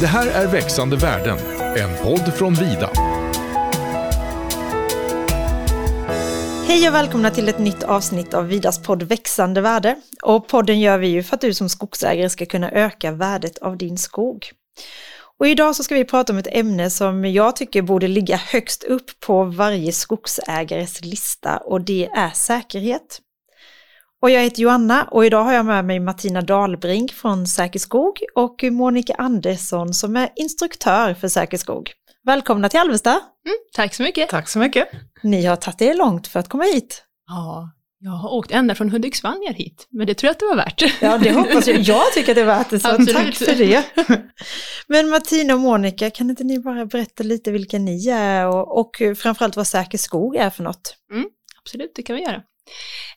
Det här är Växande världen, en podd från Vida. Hej och välkomna till ett nytt avsnitt av Vidas podd Växande värde. Och podden gör vi ju för att du som skogsägare ska kunna öka värdet av din skog. Och idag så ska vi prata om ett ämne som jag tycker borde ligga högst upp på varje skogsägares lista och det är säkerhet. Och jag heter Joanna och idag har jag med mig Martina Dahlbrink från Säker Skog och Monica Andersson som är instruktör för Säker Skog. Välkomna till Alvesta! Mm, tack så mycket! Tack så mycket! Ni har tagit er långt för att komma hit. Ja, jag har åkt ända från Hudiksvall ner hit, men det tror jag att det var värt. Ja, det hoppas jag. Jag tycker att det är värt det, så Absolut. tack för det. Men Martina och Monica, kan inte ni bara berätta lite vilka ni är och, och framförallt vad Säker Skog är för något? Absolut, det kan vi göra.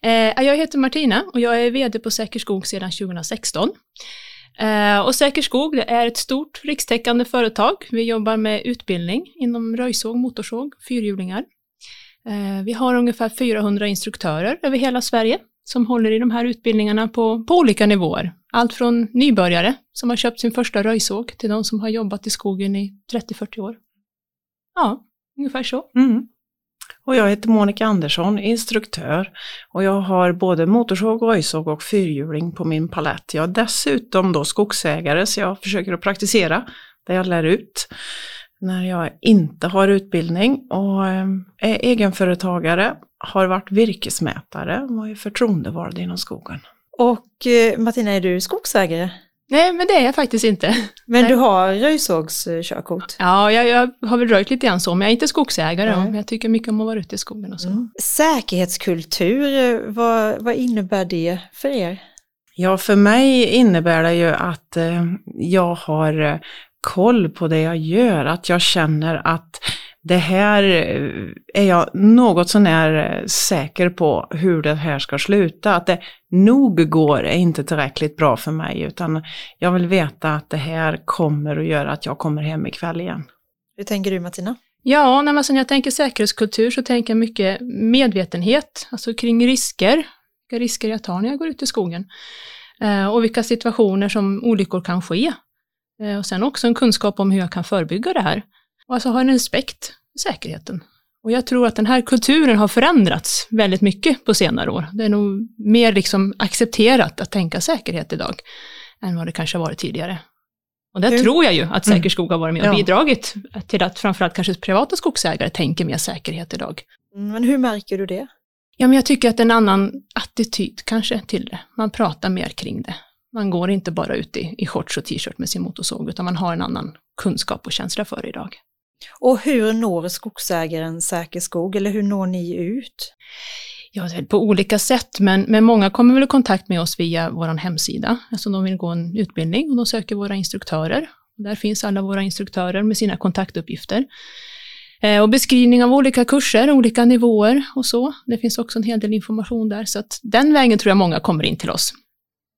Eh, jag heter Martina och jag är VD på Säker Skog sedan 2016. Eh, och Säker Skog det är ett stort rikstäckande företag. Vi jobbar med utbildning inom röjsåg, motorsåg, fyrhjulingar. Eh, vi har ungefär 400 instruktörer över hela Sverige som håller i de här utbildningarna på, på olika nivåer. Allt från nybörjare som har köpt sin första röjsåg till de som har jobbat i skogen i 30-40 år. Ja, ungefär så. Mm. Och jag heter Monica Andersson, instruktör. Och jag har både motorsåg, röjsåg och fyrhjuling på min palett. Jag är dessutom då skogsägare så jag försöker att praktisera det jag lär ut när jag inte har utbildning. Och eh, är egenföretagare, har varit virkesmätare och är förtroendevald inom skogen. Och eh, Martina, är du skogsägare? Nej, men det är jag faktiskt inte. Men Nej. du har röjsågskörkort? Ja, jag, jag har väl röjt lite grann så, men jag är inte skogsägare. Nej. Men jag tycker mycket om att vara ute i skogen och så. Mm. Säkerhetskultur, eh, vad, vad innebär det för er? Ja, för mig innebär det ju att eh, jag har eh, koll på det jag gör, att jag känner att det här eh, är jag något sånär eh, säker på hur det här ska sluta. Att det nog går är inte tillräckligt bra för mig, utan jag vill veta att det här kommer att göra att jag kommer hem ikväll igen. Hur tänker du Martina? Ja, när, man, när jag tänker säkerhetskultur så tänker jag mycket medvetenhet, alltså kring risker. Vilka risker jag tar när jag går ut i skogen. Eh, och vilka situationer som olyckor kan ske. Och sen också en kunskap om hur jag kan förebygga det här. Och alltså ha en respekt för säkerheten. Och jag tror att den här kulturen har förändrats väldigt mycket på senare år. Det är nog mer liksom accepterat att tänka säkerhet idag än vad det kanske har varit tidigare. Och där Hur- tror jag ju att Säker skog har varit med och Ja. bidragit till att framförallt kanske privata skogsägare tänker mer säkerhet idag. Mm, Men hur märker du det? Ja, men jag tycker att det är en annan attityd kanske till det. Man pratar mer kring det. Man går inte bara ut i, i shorts och t-shirt med sin motorsåg, utan man har en annan kunskap och känsla för det idag. Och hur når skogsägaren Säker Skog, eller hur når ni ut? Ja, på olika sätt, men, men många kommer väl i kontakt med oss via vår hemsida. Alltså de vill gå en utbildning och de söker våra instruktörer. Där finns alla våra instruktörer med sina kontaktuppgifter. Eh, och beskrivning av olika kurser, olika nivåer och så. Det finns också en hel del information där, så att den vägen tror jag många kommer in till oss.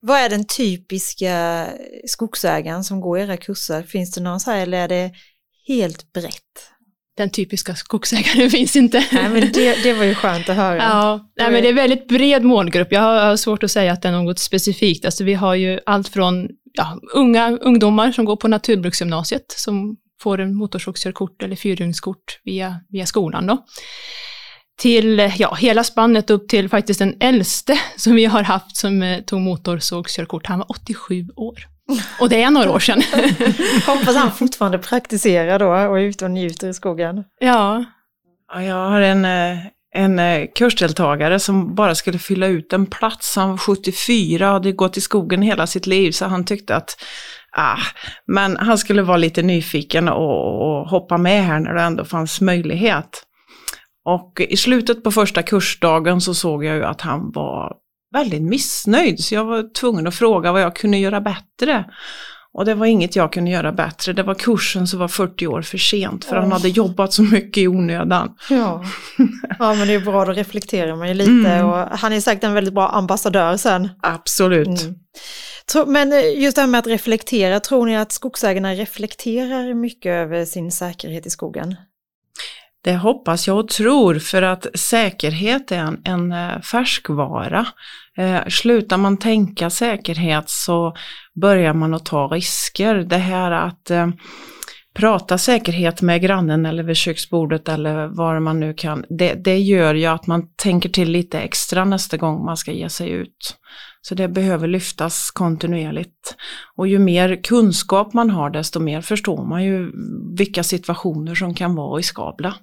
Vad är den typiska skogsägaren som går era kurser? Finns det någon så här, eller är det helt brett? Den typiska skogsägaren finns inte. Nej, men det, det var ju skönt att höra. Ja, nej, men det är väldigt bred målgrupp. Jag har, svårt att säga att det är något specifikt. Alltså, vi har ju allt från ja, unga ungdomar som går på naturbruksgymnasiet som får en motorsågskörkort eller fyrhjulingskort via, via skolan då. Till ja, hela spannet upp till faktiskt den äldste som vi har haft som eh, tog motorsågskörkort. Han var 87 år. Och det är några år sedan. Hoppas han fortfarande praktiserar då och är ute och njuter i skogen. ja, Ja, jag har en, eh, en eh, kursdeltagare som bara skulle fylla ut en plats. Han var 74 och hade gått i skogen hela sitt liv så han tyckte att ah, men han skulle vara lite nyfiken och, och hoppa med här när det ändå fanns möjlighet. Och i slutet på första kursdagen så såg jag ju att han var väldigt missnöjd så jag var tvungen att fråga vad jag kunde göra bättre. Och det var inget jag kunde göra bättre, det var kursen som var 40 år för sent för han Åh. hade jobbat så mycket i onödan. Ja. ja, men det är bra, då reflekterar man ju lite Mm. och han är säkert en väldigt bra ambassadör sen. Absolut. Mm. Men eh, just det här med att reflektera, tror ni att skogsägarna reflekterar mycket över sin säkerhet i skogen? Det hoppas jag och tror för att säkerhet är en, en eh, färskvara. Eh, slutar man tänka säkerhet så börjar man att ta risker. Det här att eh, prata säkerhet med grannen eller vid köksbordet eller var man nu kan, det, det gör ju att man tänker till lite extra nästa gång man ska ge sig ut. Så det behöver lyftas kontinuerligt. Och ju mer kunskap man har desto mer förstår man ju vilka situationer som kan vara riskabla.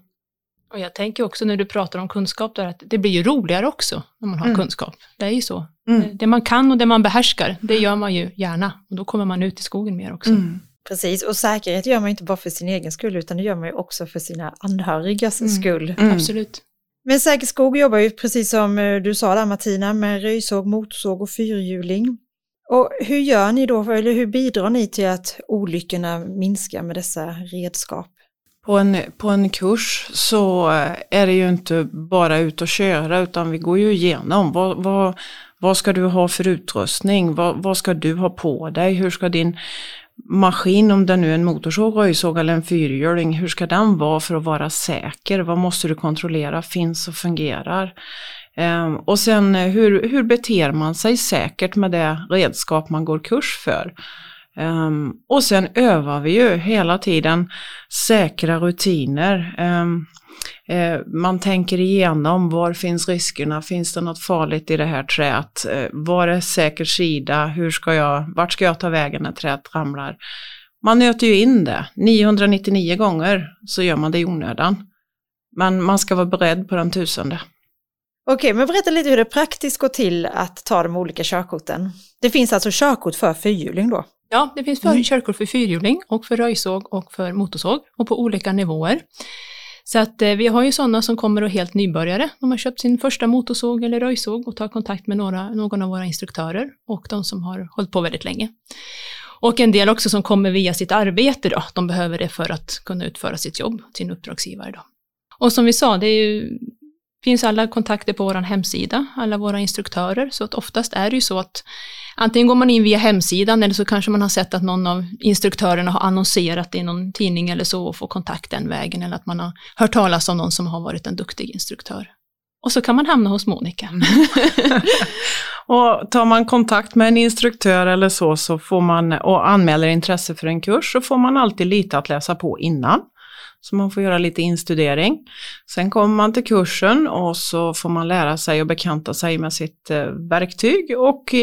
Och jag tänker också när du pratar om kunskap där att det blir ju roligare också när man har mm. kunskap. Det är ju så. Mm. Det man kan och det man behärskar, det gör man ju gärna. Och då kommer man ut i skogen mer också. Mm. Precis, och säkerhet gör man inte bara för sin egen skull utan det gör man ju också för sina anhörigas mm. skull. Mm. Absolut. Men Säker skog jobbar ju precis som eh, du sa där Martina med röjsåg, motorsåg och fyrhjuling. Och hur gör ni då, eller hur bidrar ni till att olyckorna minskar med dessa redskap? På en, på en kurs så är det ju inte bara ut och köra utan vi går ju igenom vad, vad, vad ska du ha för utrustning, vad, vad ska du ha på dig, hur ska din maskin, om det nu är en motorsåg, röjsåg eller en fyrhjuling, hur ska den vara för att vara säker? Vad måste du kontrollera finns och fungerar? Um, och sen hur, hur beter man sig säkert med det redskap man går kurs för? Um, och sen övar vi ju hela tiden säkra rutiner. Um, uh, man tänker igenom var finns riskerna, finns det något farligt i det här träet? Uh, var är säker sida? Hur ska jag, vart ska jag ta vägen när träet ramlar? Man nöter ju in det. 999 gånger så gör man det i onödan. Men man ska vara beredd på den tusende. Okej, men berätta lite hur det praktiskt går till att ta de olika körkorten. Det finns alltså körkort för fyrhjuling då? Ja, det finns för, mm. körkort för fyrhjuling och för röjsåg och för motorsåg och på olika nivåer. Så att eh, vi har ju sådana som kommer och helt nybörjare. De har köpt sin första motorsåg eller röjsåg och tar kontakt med några, någon av våra instruktörer och de som har hållit på väldigt länge. Och en del också som kommer via sitt arbete då. De behöver det för att kunna utföra sitt jobb, sin uppdragsgivare då. Och som vi sa, det är ju finns alla kontakter på vår hemsida, alla våra instruktörer, så att oftast är det ju så att antingen går man in via hemsidan eller så kanske man har sett att någon av instruktörerna har annonserat i någon tidning eller så och får kontakt den vägen eller att man har hört talas om någon som har varit en duktig instruktör. Och så kan man hamna hos Monica. Mm. och tar man kontakt med en instruktör eller så, så får man, och anmäler intresse för en kurs, så får man alltid lite att läsa på innan. Så man får göra lite instudering. Sen kommer man till kursen och så får man lära sig och bekanta sig med sitt eh, verktyg och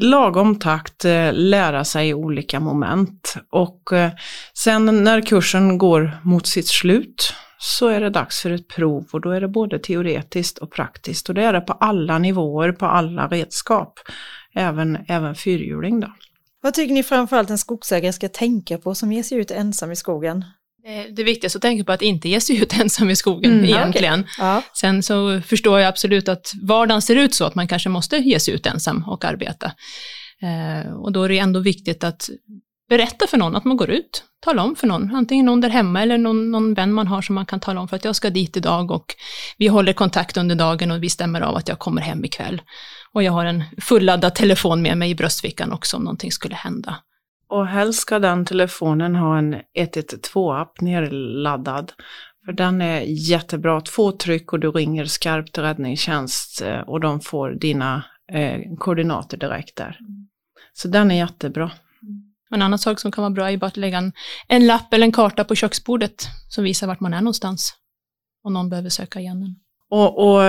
lagom takt eh, lära sig olika moment. Och eh, sen när kursen går mot sitt slut så är det dags för ett prov och då är det både teoretiskt och praktiskt och det är det på alla nivåer, på alla redskap, även, även fyrhjuling då. Vad tycker ni framförallt en skogsägare ska tänka på som ger sig ut ensam i skogen? Eh, det viktigaste att tänka på är att inte ge sig ut ensam i skogen mm, egentligen. Okay. Ja. Sen så förstår jag absolut att vardagen ser ut så att man kanske måste ge sig ut ensam och arbeta. Eh, och då är det ändå viktigt att berätta för någon att man går ut. Tala om för någon, antingen någon där hemma eller någon, någon vän man har som man kan tala om för att jag ska dit idag och vi håller kontakt under dagen och vi stämmer av att jag kommer hem ikväll. Och jag har en fulladdad telefon med mig i bröstfickan också om någonting skulle hända. Och helst ska den telefonen ha en 112-app nerladdad. För den är jättebra. Två tryck och du ringer skarpt räddningstjänst eh, och de får dina eh, koordinater direkt där. Så den är jättebra. En annan sak som kan vara bra är bara att lägga en, en lapp eller en karta på köksbordet som visar vart man är någonstans. Om någon behöver söka igen den. Och, och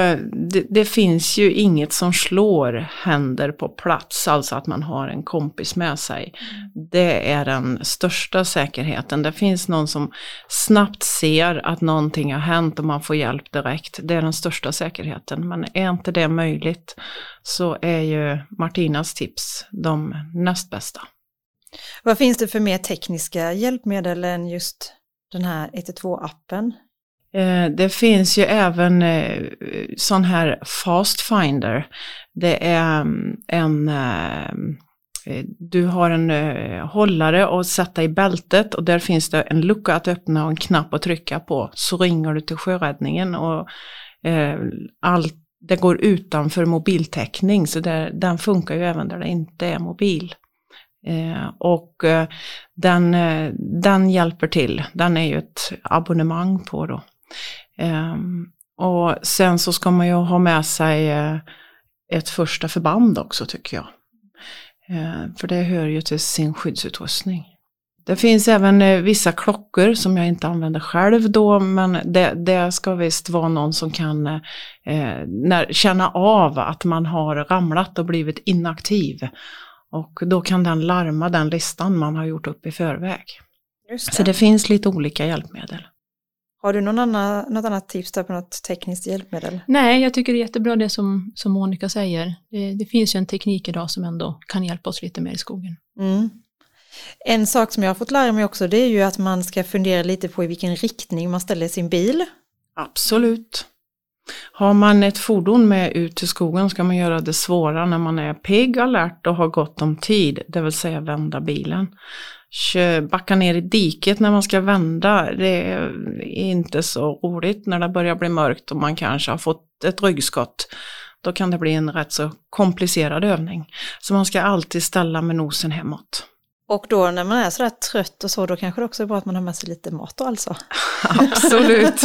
det, det, finns ju inget som slår händer på plats, alltså att man har en kompis med sig. Det är den största säkerheten. Det finns någon som snabbt ser att någonting har hänt och man får hjälp direkt. Det är den största säkerheten. Men är inte det möjligt så är ju Martinas tips de näst bästa. Vad finns det för mer tekniska hjälpmedel än just den här 112-appen? Eh, det finns ju även eh, sån här Fast Finder. Det är mm, en eh, du har en hållare att sätta i bältet och där finns det en lucka att öppna och en knapp att trycka på. Så ringer du till sjöräddningen och allt det går utanför mobiltäckning så där, den funkar ju även där det inte är mobil. och den, den hjälper till, den är ju ett abonnemang på då. Ehm, och sen så ska man ju ha med sig eh, ett första förband också tycker jag. Ehm, för det hör ju till sin skyddsutrustning. Det finns även eh, vissa klockor som jag inte använder själv då, men det, det ska visst vara någon som kan eh, när, känna av att man har ramlat och blivit inaktiv. Och då kan den larma den listan man har gjort upp i förväg. Det. Så det finns lite olika hjälpmedel. Har du någon annan, något annat tips där på något tekniskt hjälpmedel? Nej, jag tycker det är jättebra det som, som Monica säger. Det, det finns ju en teknik idag som ändå kan hjälpa oss lite mer i skogen. Mm. En sak som jag har fått lära mig också det är ju att man ska fundera lite på i vilken riktning man ställer sin bil. Absolut. Har man ett fordon med ut till skogen ska man göra det svåra när man är pigg, alert och har gott om tid, det vill säga vända bilen. Backa ner i diket när man ska vända, det är inte så roligt när det börjar bli mörkt och man kanske har fått ett ryggskott. Då kan det bli en rätt så komplicerad övning. Så man ska alltid ställa med nosen hemåt. Och då när man är sådär trött och så, då kanske det också är bra att man har med sig lite mat då alltså. Absolut.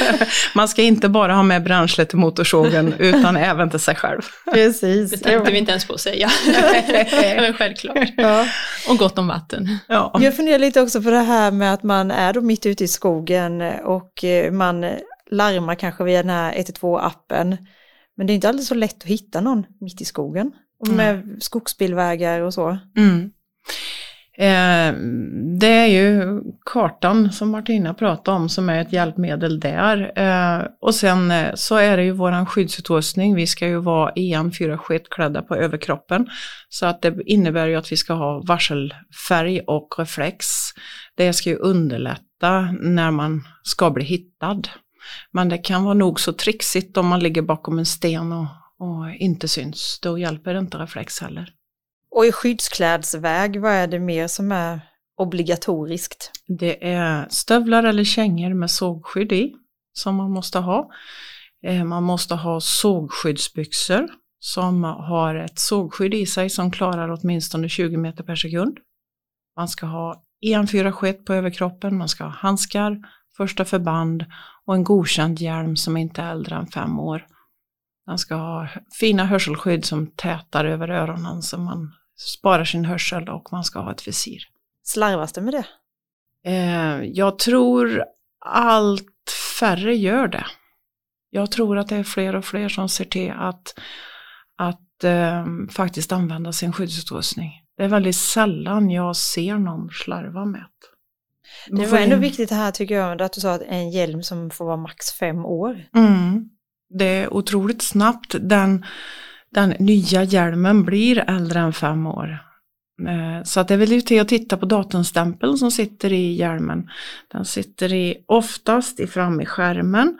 Man ska inte bara ha med bränsle till motorsågen utan även till sig själv. Precis. Det tänkte vi inte ens på att säga. Men självklart. Ja. Och gott om vatten. Ja. Jag funderar lite också på det här med att man är då mitt ute i skogen och eh, man larmar kanske via den här 112-appen. Men det är inte alltid så lätt att hitta någon mitt i skogen. Och med skogsbilvägar och så. Mm. Eh, det är ju kartan som Martina pratade om som är ett hjälpmedel där. Eh, och sen eh, så är det ju våran skyddsutrustning. Vi ska ju vara EN4 klädda på överkroppen. Så att det innebär ju att vi ska ha varselfärg och reflex. Det ska ju underlätta när man ska bli hittad. Men det kan vara nog så trixigt om man ligger bakom en sten och, och inte syns. Då hjälper inte reflex heller. Och i skyddsklädsväg, vad är det mer som är obligatoriskt? Det är stövlar eller kängor med sågskydd i som man måste ha. Eh, man måste ha sågskyddsbyxor som har ett sågskydd i sig som klarar åtminstone 20 meter per sekund. Man ska ha EN4 skett på överkroppen, man ska ha handskar, första förband och en godkänd hjälm som inte är äldre än fem år. Man ska ha fina hörselskydd som tätar över öronen så man sparar sin hörsel och man ska ha ett visir. Slarvas det med det? Eh, jag tror allt färre gör det. Jag tror att det är fler och fler som ser till att, att eh, faktiskt använda sin skyddsutrustning. Det är väldigt sällan jag ser någon slarva med det. Det var ändå viktigt här tycker jag, att du sa att en hjälm som får vara max fem år. Mm. Det är otroligt snabbt. Den, den nya hjälmen blir äldre än fem år. Eh, så att det är väl till att titta på datumstämpeln som sitter i hjälmen. Den sitter i, oftast i fram i skärmen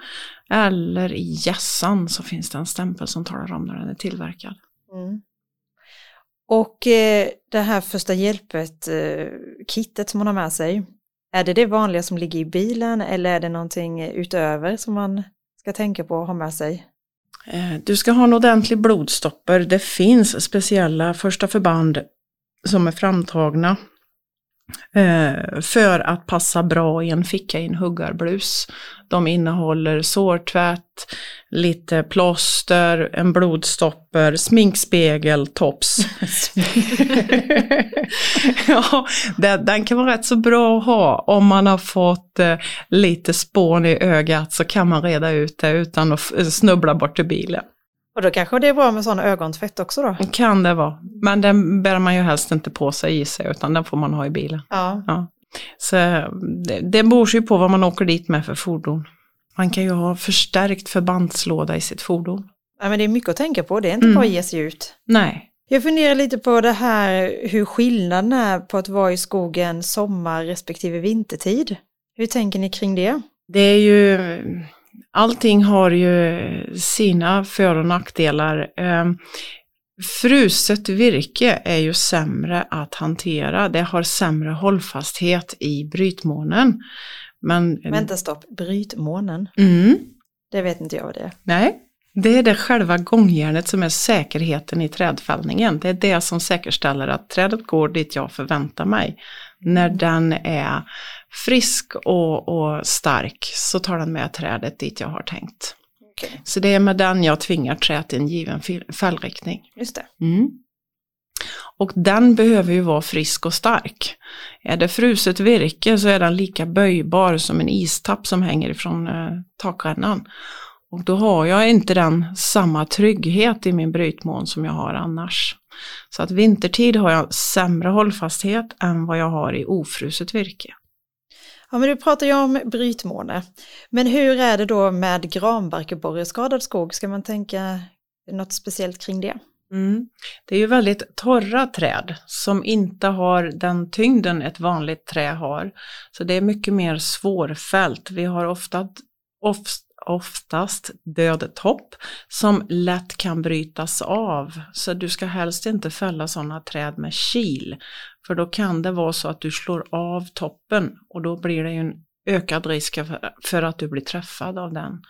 eller i hjässan så finns det en stämpel som talar om när den är tillverkad. Mm. Och eh, det här första hjälpet, eh, kittet som man har med sig, är det det vanliga som ligger i bilen eller är det någonting utöver som man ska tänka på att ha med sig? Eh, du ska ha en ordentlig blodstopper. Det finns speciella första förband som är framtagna för att passa bra i en ficka i en huggarblus. De innehåller sårtvätt, lite plåster, en blodstopper, sminkspegel, tops. ja, den, den kan vara rätt så bra att ha om man har fått eh, lite spån i ögat så kan man reda ut det utan att snubbla bort till bilen. Och då kanske det är bra med sån ögontvätt också då? Kan det vara. Men den bär man ju helst inte på sig i sig utan den får man ha i bilen. Ja. Ja. Så det, det beror ju på vad man åker dit med för fordon. Man kan ju ha förstärkt förbandslåda i sitt fordon. ja, men det är mycket att tänka på, det är inte Mm. bara att ge sig ut. Nej. Jag funderar lite på det här hur skillnaden är på att vara i skogen sommar respektive vintertid. Hur tänker ni kring det? Det är ju, allting har ju sina för och nackdelar. Ehm, Fruset virke är ju sämre att hantera. Det har sämre hållfasthet i brytmånen. Men, Vänta stopp, brytmånen. Mm, Det vet inte jag vad det är. nej, det är det själva gångjärnet som är säkerheten i trädfällningen. Det är det som säkerställer att trädet går dit jag förväntar mig När den är frisk och, och stark så tar den med trädet dit jag har tänkt. Okay. Så det är med den jag tvingar träet i en given fällriktning. Just det. Mm. Och den behöver ju vara frisk och stark. Är det fruset virke så är den lika böjbar som en istapp som hänger ifrån eh, takrännan. Och då har jag inte den samma trygghet i min brytmån som jag har annars. Så att vintertid har jag sämre hållfasthet än vad jag har i ofruset virke. Ja, men du pratar ju om brytmåne. Men hur är det då med granbarkborreskadad skog? Ska man tänka något speciellt kring det? Mm. Det är ju väldigt torra träd som inte har den tyngden ett vanligt trä har. Så det är mycket mer svårfällt. Vi har ofta, oft, oftast död topp som lätt kan brytas av. Så du ska helst inte fälla sådana träd med kil. För då kan det vara så att du slår av toppen och då blir det ju en ökad risk för att du blir träffad av den.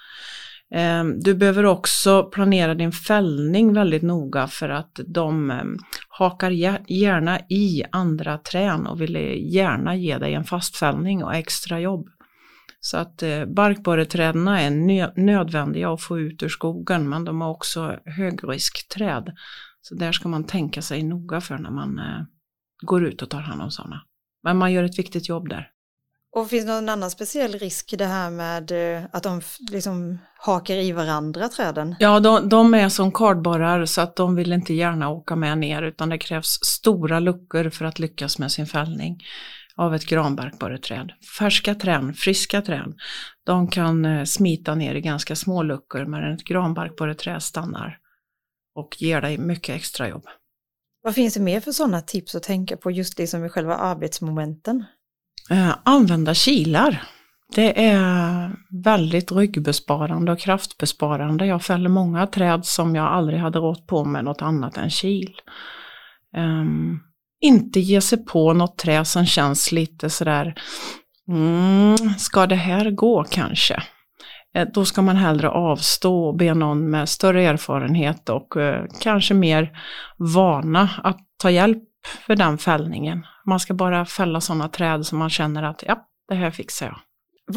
Ehm, du behöver också planera din fällning väldigt noga för att de ehm, hakar gärna i andra trän och vill gärna ge dig en fast fällning och extra jobb. Så att eh, barkborreträden är nödvändiga att få ut ur skogen men de har också högriskträd. Så där ska man tänka sig noga för när man eh, går ut och tar hand om sådana. Men man gör ett viktigt jobb där. Och finns det någon annan speciell risk i det här med eh, att de liksom hakar i varandra träden? Ja, de, de är som kardborrar så att de vill inte gärna åka med ner utan det krävs stora luckor för att lyckas med sin fällning av ett granbarkborreträd. Färska trän, friska trän, de kan eh, smita ner i ganska små luckor men ett granbarkborreträd stannar och ger dig mycket extra jobb. Vad finns det mer för sådana tips att tänka på just liksom i själva arbetsmomenten? Eh, använda kilar. Det är väldigt ryggbesparande och kraftbesparande. Jag fäller många träd som jag aldrig hade rått på med något annat än kil. Um, inte ge sig på något träd som känns lite sådär, mm, ska det här gå kanske? Eh, då ska man hellre avstå och be någon med större erfarenhet och eh, kanske mer vana att ta hjälp för den fällningen. Man ska bara fälla sådana träd som man känner att ja, det här fixar jag.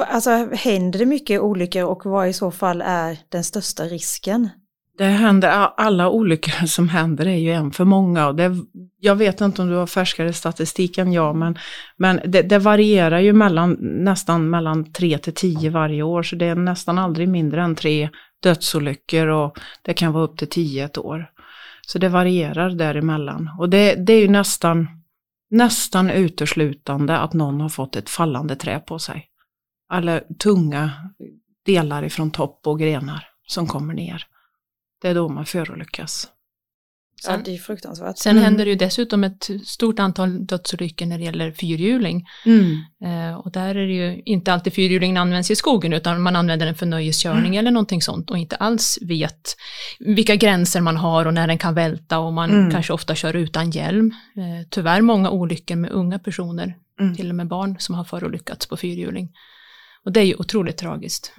Alltså händer det mycket olyckor och vad i så fall är den största risken? Det händer, alla olyckor som händer är ju en för många. Och det, jag vet inte om du har färskare statistik än jag, men, men det, det, varierar ju mellan, nästan mellan 3 till 10 varje år, så det är nästan aldrig mindre än tre dödsolyckor och det kan vara upp till 10 ett år. Så det varierar däremellan. Och det, det är ju nästan, nästan uteslutande att någon har fått ett fallande trä på sig. Eller tunga delar ifrån topp och grenar som kommer ner. Det är då man förolyckas. Ja, det är fruktansvärt. Sen mm. händer det ju dessutom ett stort antal dödsolyckor när det gäller fyrhjuling. Mm. Eh, och där är det ju inte alltid fyrhjulingen används i skogen utan man använder den för nöjeskörning mm. eller någonting sånt och inte alls vet vilka gränser man har och när den kan välta och man mm. kanske ofta kör utan hjälm. Eh, tyvärr många olyckor med unga personer, mm. till och med barn som har förolyckats på fyrhjuling. Och det är ju otroligt tragiskt.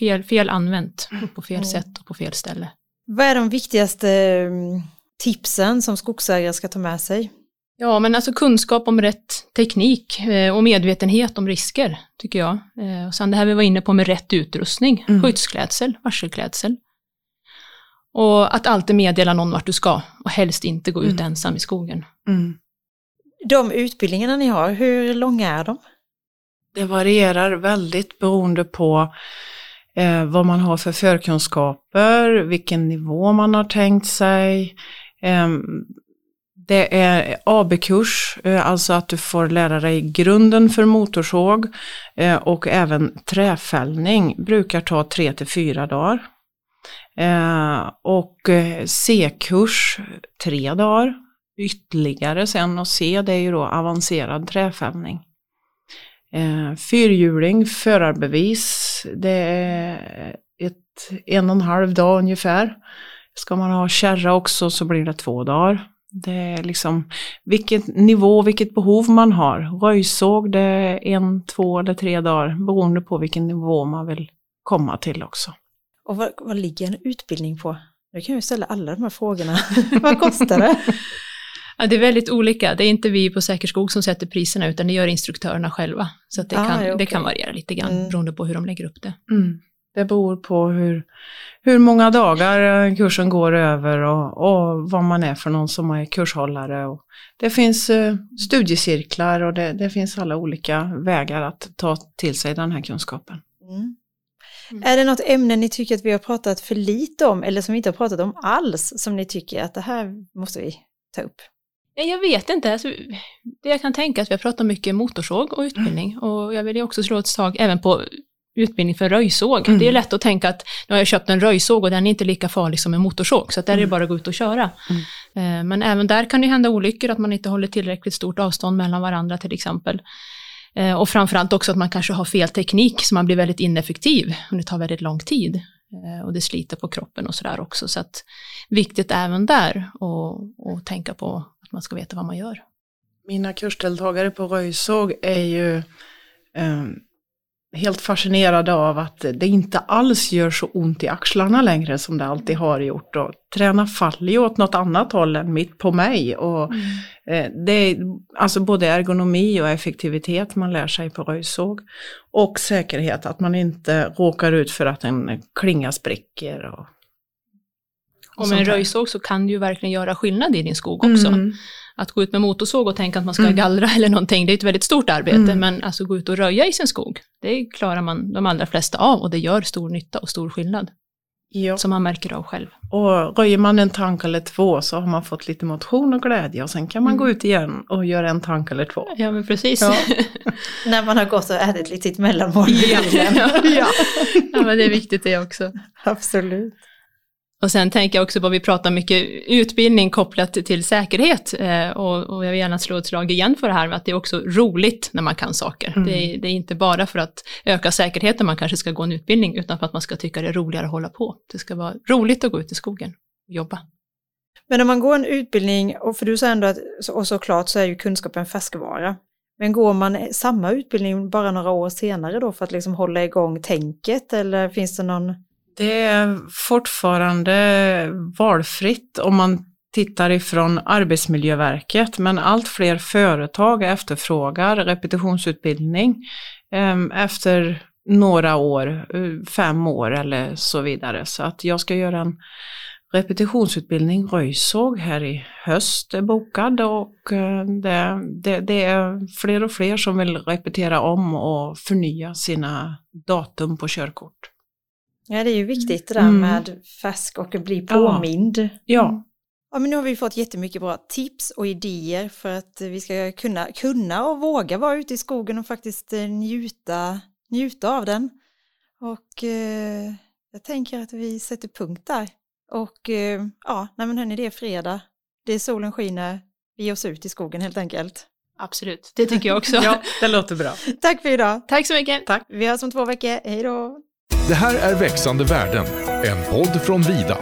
Mm. Fel, fel använt på fel sätt och på fel ställe. Vad är de viktigaste mm, tipsen som skogsägare ska ta med sig? Ja, men alltså kunskap om rätt teknik eh, och medvetenhet om risker, tycker jag. Eh, och sen det här vi var inne på med rätt utrustning, mm. skyddsklädsel, varselklädsel. Och att alltid meddela någon vart du ska och helst inte gå ut mm. ensam i skogen. Mm. De utbildningarna ni har, hur långa är de? Det varierar väldigt beroende på eh, vad man har för förkunskaper, vilken nivå man har tänkt sig. Eh, det är AB-kurs, eh, alltså att du får lära dig grunden för motorsåg eh, och även träfällning brukar ta tre till fyra dagar. Eh, och eh, C-kurs tre dagar ytterligare sen och C det är ju då avancerad träfällning. Eh, fyrhjuling, förarbevis, det är ett, en och en halv dag ungefär. Ska man ha kärra också så blir det två dagar. Det är liksom vilket nivå, vilket behov man har. Röjsåg det är en, två eller tre dagar beroende på vilken nivå man vill komma till också. Och vad, vad ligger en utbildning på? Nu kan jag ställa alla de här frågorna. vad kostar det? Ja, det är väldigt olika. Det är inte vi på Säkerskog som sätter priserna, utan det gör instruktörerna själva. Så att det, Ah, kan, ja, det kan variera lite grann, Mm. beroende på hur de lägger upp det. Mm. Det beror på hur, hur många dagar kursen går över och, och vad man är för någon som är kurshållare. Och det finns eh, studiecirklar och det, det finns alla olika vägar att ta till sig den här kunskapen. Mm. Mm. Är det något ämne ni tycker att vi har pratat för lite om eller som vi inte har pratat om alls som ni tycker att det här måste vi ta upp? Ja, Jag vet inte. Alltså, det jag kan tänka är att vi har pratat mycket motorsåg och utbildning. Och jag vill ju också slå ett slag även på utbildning för röjsåg. Mm. Det är lätt att tänka att nu har jag köpt en röjsåg och den är inte lika farlig som en motorsåg, så där är det Mm. bara att gå ut och köra. Eh, Men även där kan det hända olyckor, att man inte håller tillräckligt stort avstånd mellan varandra till exempel. Eh, Och framförallt också att man kanske har fel teknik, så man blir väldigt ineffektiv och det tar väldigt lång tid. Eh, Och det sliter på kroppen och sådär också. Så att viktigt även där att tänka på att man ska veta vad man gör. Mina kursdeltagare på röjsåg är ju eh, helt fascinerade av att det inte alls gör så ont i axlarna längre som det alltid har gjort. Och träna faller ju åt något annat håll än mitt på mig. Och, eh, det är alltså både ergonomi och effektivitet man lär sig på röjsåg. Och säkerhet, att man inte råkar ut för att en klinga spricker. Och, Och med en röjsåg så kan du ju verkligen göra skillnad i din skog också. Mm. Att gå ut med motorsåg och tänka att man ska Mm. gallra eller någonting, det är ett väldigt stort arbete. Mm. Men alltså gå ut och röja i sin skog, det klarar man de allra flesta av och det gör stor nytta och stor skillnad. Ja. Som man märker av själv. Och röjer man en tank eller två så har man fått lite motion och glädje och sen kan man Mm. gå ut igen och göra en tank eller två. Ja men precis. Ja. När man har gått och ätit lite sitt mellanmål. Ja. Ja. ja men det är viktigt det också. Absolut. Och sen tänker jag också på, vi pratar mycket utbildning kopplat till säkerhet eh, och, och jag vill gärna slå ett slag igen för det här med att det är också roligt när man kan saker. Mm. Det, är, det är inte bara för att öka säkerheten man kanske ska gå en utbildning utan för att man ska tycka det är roligare att hålla på. Det ska vara roligt att gå ut i skogen och jobba. Men om man går en utbildning, och för du sa ändå att, och såklart så är ju kunskap en färskvara. Men går man samma utbildning bara några år senare då för att liksom hålla igång tänket eller finns det någon? Det är fortfarande valfritt om man tittar ifrån Arbetsmiljöverket, men allt fler företag efterfrågar repetitionsutbildning ehm, efter några år, eh, fem år eller så vidare. Så att jag ska göra en repetitionsutbildning röjsåg här i höst är bokad och eh, det, det, det är fler och fler som vill repetera om och förnya sina datum på körkort. Ja, det är ju viktigt det där Mm. med färsk och bli påmind. Ja. Ja, men nu har vi fått jättemycket bra tips och idéer för att vi ska kunna, kunna och våga vara ute i skogen och faktiskt eh, njuta, njuta av den. Och eh, jag tänker att vi sätter punkt där. Och eh, ja, nej men hörni, det är fredag, det är solen skiner, vi ger oss ut i skogen helt enkelt. Absolut, det tycker jag också. ja, det låter bra. Tack för idag! Tack så mycket. Tack. Vi hörs om två veckor, hej då! Det här är Växande värden, en podd från Vida.